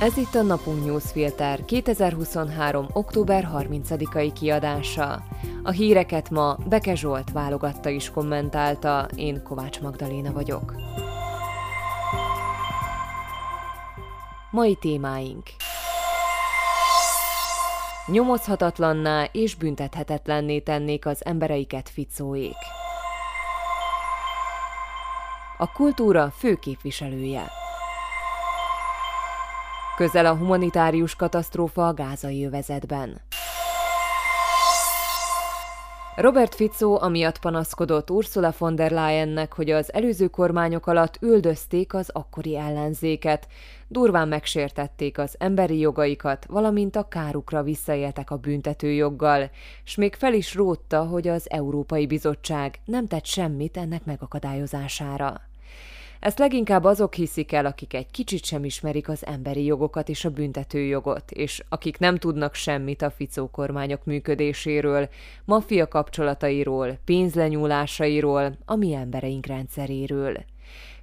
Ez itt a Napunk Newsfilter 2023. október 30-ai kiadása. A híreket ma Beke Zsolt válogatta is kommentálta, én Kovács Magdaléna vagyok. Mai témáink Nyomozhatatlanná és büntethetetlenné tennék az embereiket ficóék. A kultúra főképviselője. Közel a humanitárius katasztrófa a gázai övezetben. Robert Fico amiatt panaszkodott Ursula von der Leyennek, hogy az előző kormányok alatt üldözték az akkori ellenzéket, durván megsértették az emberi jogaikat, valamint a kárukra visszaéltek a büntetőjoggal, s még fel is rótta, hogy az Európai Bizottság nem tett semmit ennek megakadályozására. Ezt leginkább azok hiszik el, akik egy kicsit sem ismerik az emberi jogokat és a büntetőjogot, és akik nem tudnak semmit a Ficó kormányok működéséről, maffia kapcsolatairól, pénzlenyúlásairól, a mi embereink rendszeréről.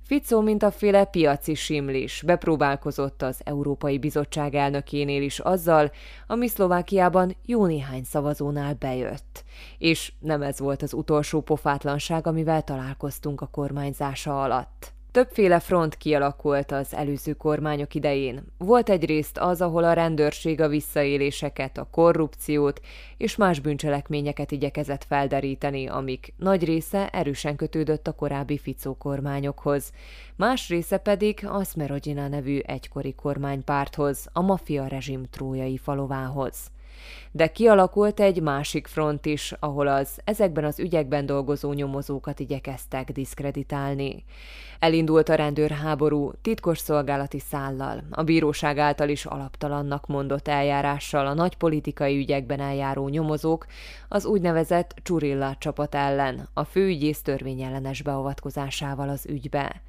Ficó, mint a féle piaci simlis, bepróbálkozott az Európai Bizottság elnökénél is azzal, ami Szlovákiában jó néhány szavazónál bejött. És nem ez volt az utolsó pofátlanság, amivel találkoztunk a kormányzása alatt. Többféle front kialakult az előző kormányok idején. Volt egyrészt az, ahol a rendőrség a visszaéléseket, a korrupciót és más bűncselekményeket igyekezett felderíteni, amik nagy része erősen kötődött a korábbi Ficó kormányokhoz. Más része pedig a Smerodina nevű egykori kormánypárthoz, a maffia rezsim trójai falovához. De kialakult egy másik front is, ahol az ezekben az ügyekben dolgozó nyomozókat igyekeztek diszkreditálni. Elindult a rendőrháború titkos szolgálati szállal, a bíróság által is alaptalannak mondott eljárással a nagy politikai ügyekben eljáró nyomozók az úgynevezett Csurilla csapat ellen, a főügyész törvényellenes beavatkozásával az ügybe.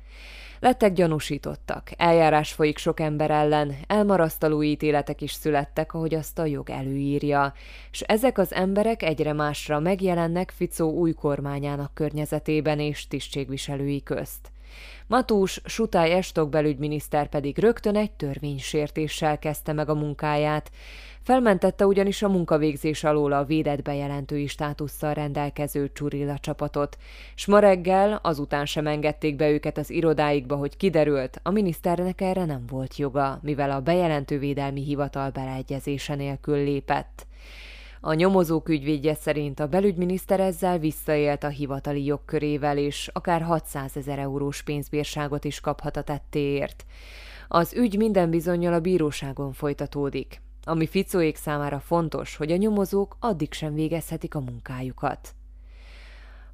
Lettek gyanúsítottak, eljárás folyik sok ember ellen, elmarasztaló ítéletek is születtek, ahogy azt a jog előírja, és ezek az emberek egyre másra megjelennek Ficó új kormányának környezetében és tisztségviselői közt. Matús Sutály Estok belügyminiszter pedig rögtön egy törvénysértéssel kezdte meg a munkáját, Felmentette ugyanis a munkavégzés alól a védett bejelentői státusszal rendelkező Csurilla csapatot, s ma reggel azután sem engedték be őket az irodáikba, hogy kiderült, a miniszternek erre nem volt joga, mivel a bejelentővédelmi hivatal beleegyezése nélkül lépett. A nyomozók ügyvédje szerint a belügyminiszter ezzel visszaélt a hivatali jogkörével, és akár 600 ezer eurós pénzbírságot is kaphat a tettéért. Az ügy minden bizonyal a bíróságon folytatódik. Ami Ficóék számára fontos, hogy a nyomozók addig sem végezhetik a munkájukat.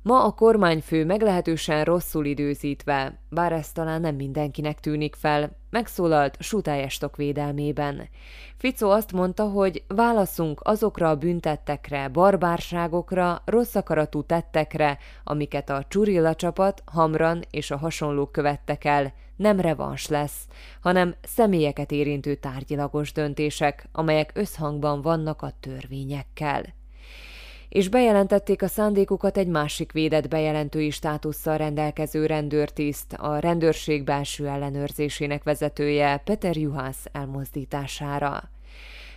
Ma a kormányfő meglehetősen rosszul időzítve, bár ez talán nem mindenkinek tűnik fel, megszólalt Sutályestok védelmében. Ficó azt mondta, hogy válaszunk azokra a büntettekre, barbárságokra, rosszakaratú tettekre, amiket a Csurilla csapat, Hamran és a hasonlók követtek el, nem revans lesz, hanem személyeket érintő tárgyilagos döntések, amelyek összhangban vannak a törvényekkel és bejelentették a szándékukat egy másik védett bejelentői státusszal rendelkező rendőrtiszt, a rendőrség belső ellenőrzésének vezetője Peter Juhász elmozdítására.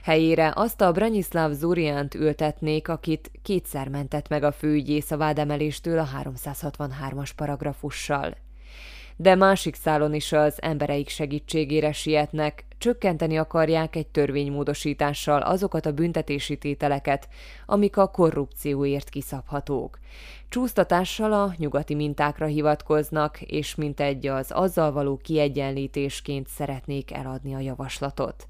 Helyére azt a Branislav Zuriant ültetnék, akit kétszer mentett meg a főügyész a vádemeléstől a 363-as paragrafussal de másik szálon is az embereik segítségére sietnek, csökkenteni akarják egy törvénymódosítással azokat a büntetési tételeket, amik a korrupcióért kiszabhatók. Csúsztatással a nyugati mintákra hivatkoznak, és mint egy az azzal való kiegyenlítésként szeretnék eladni a javaslatot.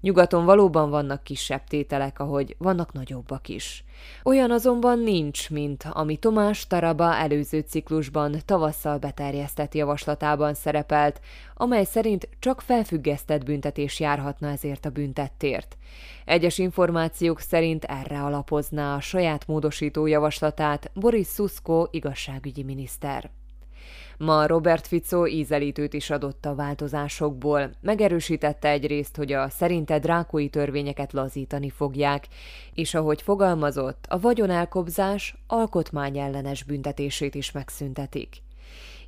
Nyugaton valóban vannak kisebb tételek, ahogy vannak nagyobbak is. Olyan azonban nincs, mint ami Tomás Taraba előző ciklusban tavasszal beterjesztett javaslatában szerepelt, amely szerint csak felfüggesztett büntetés járhatna ezért a büntettért. Egyes információk szerint erre alapozná a saját módosító javaslatát Boris Szuszko igazságügyi miniszter. Ma Robert Fico ízelítőt is adott a változásokból. Megerősítette egyrészt, hogy a szerinte drákói törvényeket lazítani fogják, és ahogy fogalmazott, a vagyonelkobzás alkotmányellenes büntetését is megszüntetik.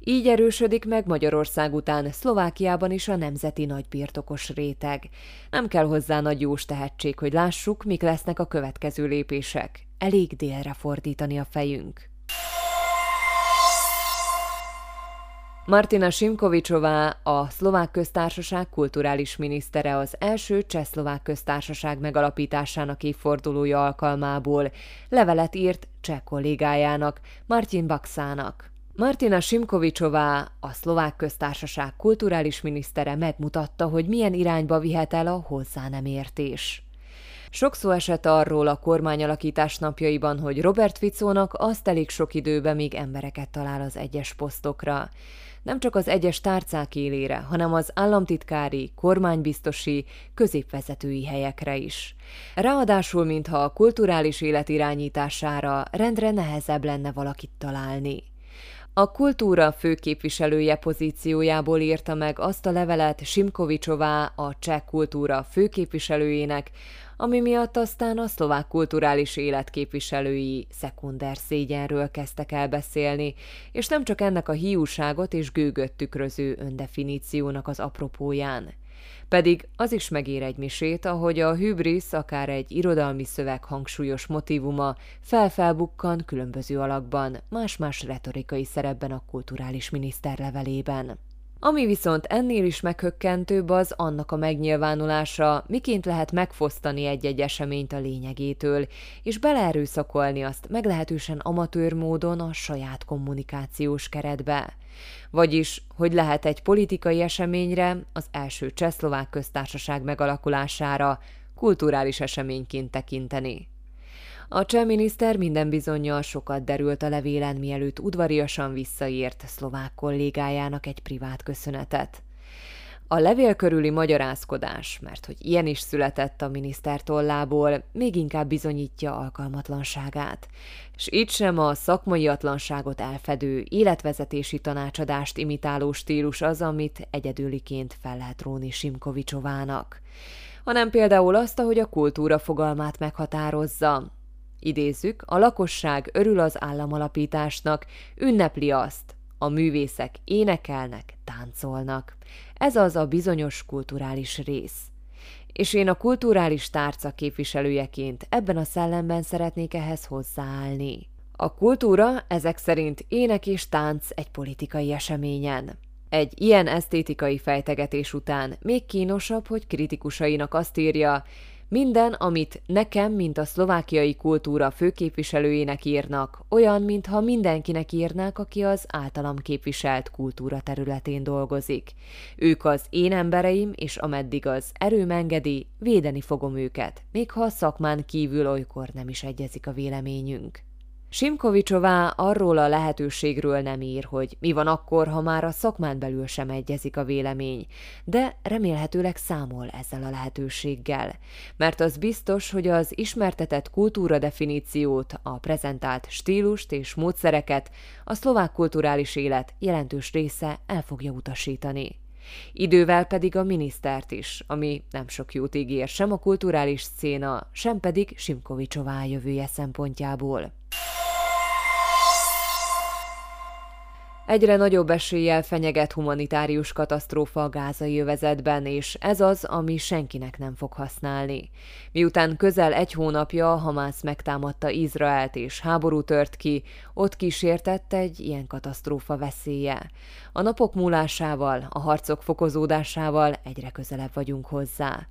Így erősödik meg Magyarország után Szlovákiában is a nemzeti nagybirtokos réteg. Nem kell hozzá nagy jós tehetség, hogy lássuk, mik lesznek a következő lépések. Elég délre fordítani a fejünk. Martina Simkovicsová, a szlovák köztársaság kulturális minisztere az első csehszlovák köztársaság megalapításának évfordulója alkalmából levelet írt cseh kollégájának, Martin Baxának. Martina Simkovicsová, a szlovák köztársaság kulturális minisztere megmutatta, hogy milyen irányba vihet el a hozzá nem értés. Sok szó esett arról a kormányalakítás napjaiban, hogy Robert Ficónak azt elég sok időbe, míg embereket talál az egyes posztokra nem csak az egyes tárcák élére, hanem az államtitkári, kormánybiztosi, középvezetői helyekre is. Ráadásul, mintha a kulturális élet irányítására rendre nehezebb lenne valakit találni. A kultúra főképviselője pozíciójából írta meg azt a levelet Simkovicsová, a cseh kultúra főképviselőjének, ami miatt aztán a szlovák kulturális élet képviselői szekunder szégyenről kezdtek el beszélni, és nem csak ennek a hiúságot és gőgöt tükröző öndefiníciónak az apropóján. Pedig az is megér egy misét, ahogy a hübrisz, akár egy irodalmi szöveg hangsúlyos motivuma felfelbukkan különböző alakban, más-más retorikai szerepben a kulturális miniszter levelében. Ami viszont ennél is meghökkentőbb az annak a megnyilvánulása, miként lehet megfosztani egy-egy eseményt a lényegétől, és beleerőszakolni azt meglehetősen amatőr módon a saját kommunikációs keretbe. Vagyis, hogy lehet egy politikai eseményre, az első csehszlovák köztársaság megalakulására kulturális eseményként tekinteni. A cseh miniszter minden bizonyal sokat derült a levélen, mielőtt udvariasan visszaírt szlovák kollégájának egy privát köszönetet. A levél körüli magyarázkodás, mert hogy ilyen is született a miniszter tollából, még inkább bizonyítja alkalmatlanságát. És itt sem a szakmai atlanságot elfedő, életvezetési tanácsadást imitáló stílus az, amit egyedüliként fel lehet róni Simkovicsovának hanem például azt, ahogy a kultúra fogalmát meghatározza, Idézzük, a lakosság örül az államalapításnak, ünnepli azt, a művészek énekelnek, táncolnak. Ez az a bizonyos kulturális rész. És én a kulturális tárca képviselőjeként ebben a szellemben szeretnék ehhez hozzáállni. A kultúra ezek szerint ének és tánc egy politikai eseményen. Egy ilyen esztétikai fejtegetés után még kínosabb, hogy kritikusainak azt írja, minden, amit nekem, mint a szlovákiai kultúra főképviselőjének írnak, olyan, mintha mindenkinek írnák, aki az általam képviselt kultúra területén dolgozik. Ők az én embereim, és ameddig az erőm engedi, védeni fogom őket, még ha a szakmán kívül olykor nem is egyezik a véleményünk. Simkovicsová arról a lehetőségről nem ír, hogy mi van akkor, ha már a szakmán belül sem egyezik a vélemény, de remélhetőleg számol ezzel a lehetőséggel. Mert az biztos, hogy az ismertetett kultúra definíciót, a prezentált stílust és módszereket a szlovák kulturális élet jelentős része el fogja utasítani. Idővel pedig a minisztert is, ami nem sok jót ígér sem a kulturális széna, sem pedig Simkovicsová jövője szempontjából. Egyre nagyobb eséllyel fenyeget humanitárius katasztrófa a gázai övezetben, és ez az, ami senkinek nem fog használni. Miután közel egy hónapja Hamász megtámadta Izraelt és háború tört ki, ott kísértett egy ilyen katasztrófa veszélye. A napok múlásával, a harcok fokozódásával egyre közelebb vagyunk hozzá.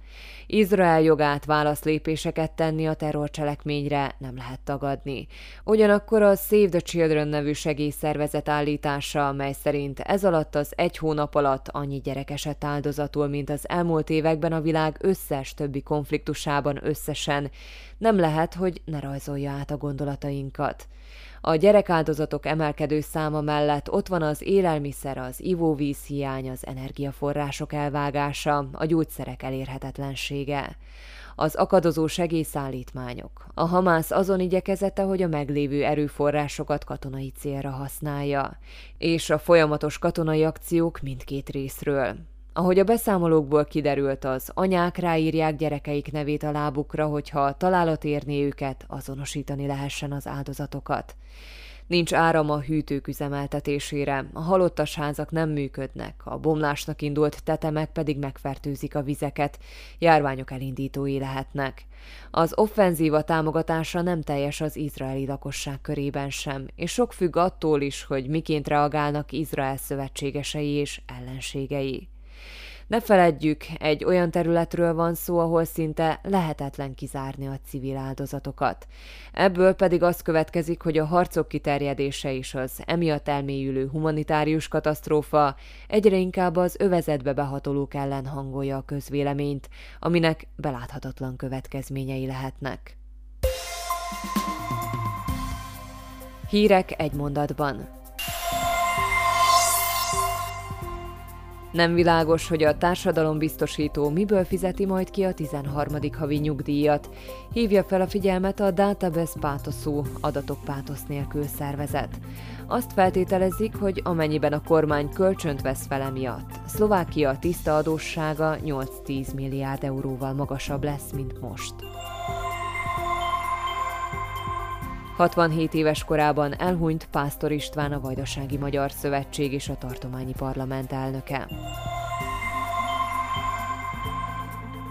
Izrael jogát válaszlépéseket tenni a terrorcselekményre nem lehet tagadni. Ugyanakkor a Save the Children nevű segélyszervezet állítása, mely szerint ez alatt az egy hónap alatt annyi gyerek esett áldozatul, mint az elmúlt években a világ összes többi konfliktusában összesen, nem lehet, hogy ne rajzolja át a gondolatainkat. A gyerekáldozatok emelkedő száma mellett ott van az élelmiszer, az ivóvíz hiány, az energiaforrások elvágása, a gyógyszerek elérhetetlensége az akadozó segélyszállítmányok. A Hamász azon igyekezete, hogy a meglévő erőforrásokat katonai célra használja, és a folyamatos katonai akciók mindkét részről. Ahogy a beszámolókból kiderült, az anyák ráírják gyerekeik nevét a lábukra, hogyha találat érni őket, azonosítani lehessen az áldozatokat. Nincs áram a hűtők üzemeltetésére, a halottas házak nem működnek, a bomlásnak indult tetemek pedig megfertőzik a vizeket, járványok elindítói lehetnek. Az offenzíva támogatása nem teljes az izraeli lakosság körében sem, és sok függ attól is, hogy miként reagálnak Izrael szövetségesei és ellenségei. Ne feledjük, egy olyan területről van szó, ahol szinte lehetetlen kizárni a civil áldozatokat. Ebből pedig az következik, hogy a harcok kiterjedése is az emiatt elmélyülő humanitárius katasztrófa egyre inkább az övezetbe behatolók ellen hangolja a közvéleményt, aminek beláthatatlan következményei lehetnek. Hírek egy mondatban. Nem világos, hogy a társadalombiztosító miből fizeti majd ki a 13. havi nyugdíjat. Hívja fel a figyelmet a Database Pátoszú adatok pátosz nélkül szervezet. Azt feltételezik, hogy amennyiben a kormány kölcsönt vesz fel emiatt, Szlovákia tiszta adóssága 8-10 milliárd euróval magasabb lesz, mint most. 67 éves korában elhunyt Pásztor István a Vajdasági Magyar Szövetség és a Tartományi Parlament elnöke.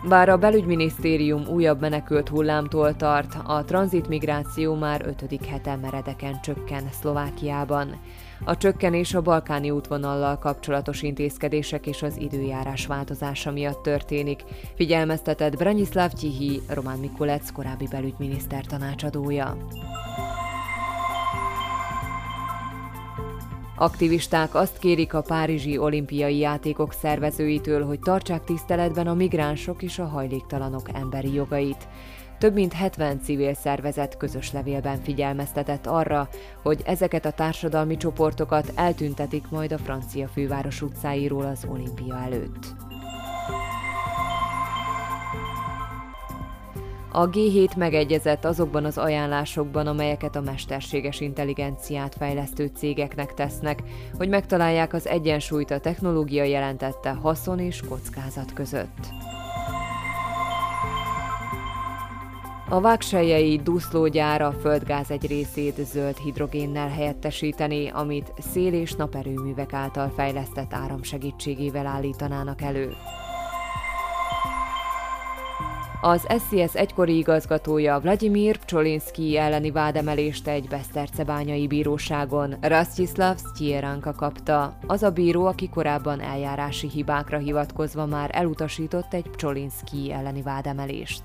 Bár a belügyminisztérium újabb menekült hullámtól tart, a tranzitmigráció már ötödik hete meredeken csökken Szlovákiában. A csökkenés a balkáni útvonallal kapcsolatos intézkedések és az időjárás változása miatt történik, figyelmeztetett Branislav Tihi, Román Mikulec korábbi belügyminiszter tanácsadója. Aktivisták azt kérik a Párizsi olimpiai játékok szervezőitől, hogy tartsák tiszteletben a migránsok és a hajléktalanok emberi jogait. Több mint 70 civil szervezet közös levélben figyelmeztetett arra, hogy ezeket a társadalmi csoportokat eltüntetik majd a francia főváros utcáiról az olimpia előtt. A G7 megegyezett azokban az ajánlásokban, amelyeket a mesterséges intelligenciát fejlesztő cégeknek tesznek, hogy megtalálják az egyensúlyt a technológia jelentette haszon és kockázat között. A vágsejei duszlógyár a földgáz egy részét zöld hidrogénnel helyettesíteni, amit szél- és naperőművek által fejlesztett áram segítségével állítanának elő. Az SZSZ egykori igazgatója Vladimir Pcsolinszki elleni vádemelést egy Besztercebányai bíróságon Rastislav Stieranka kapta. Az a bíró, aki korábban eljárási hibákra hivatkozva már elutasított egy Pcsolinszki elleni vádemelést.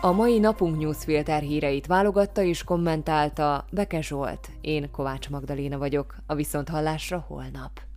A mai napunk newsfilter híreit válogatta és kommentálta Beke Zsolt. Én Kovács Magdaléna vagyok, a Viszonthallásra holnap.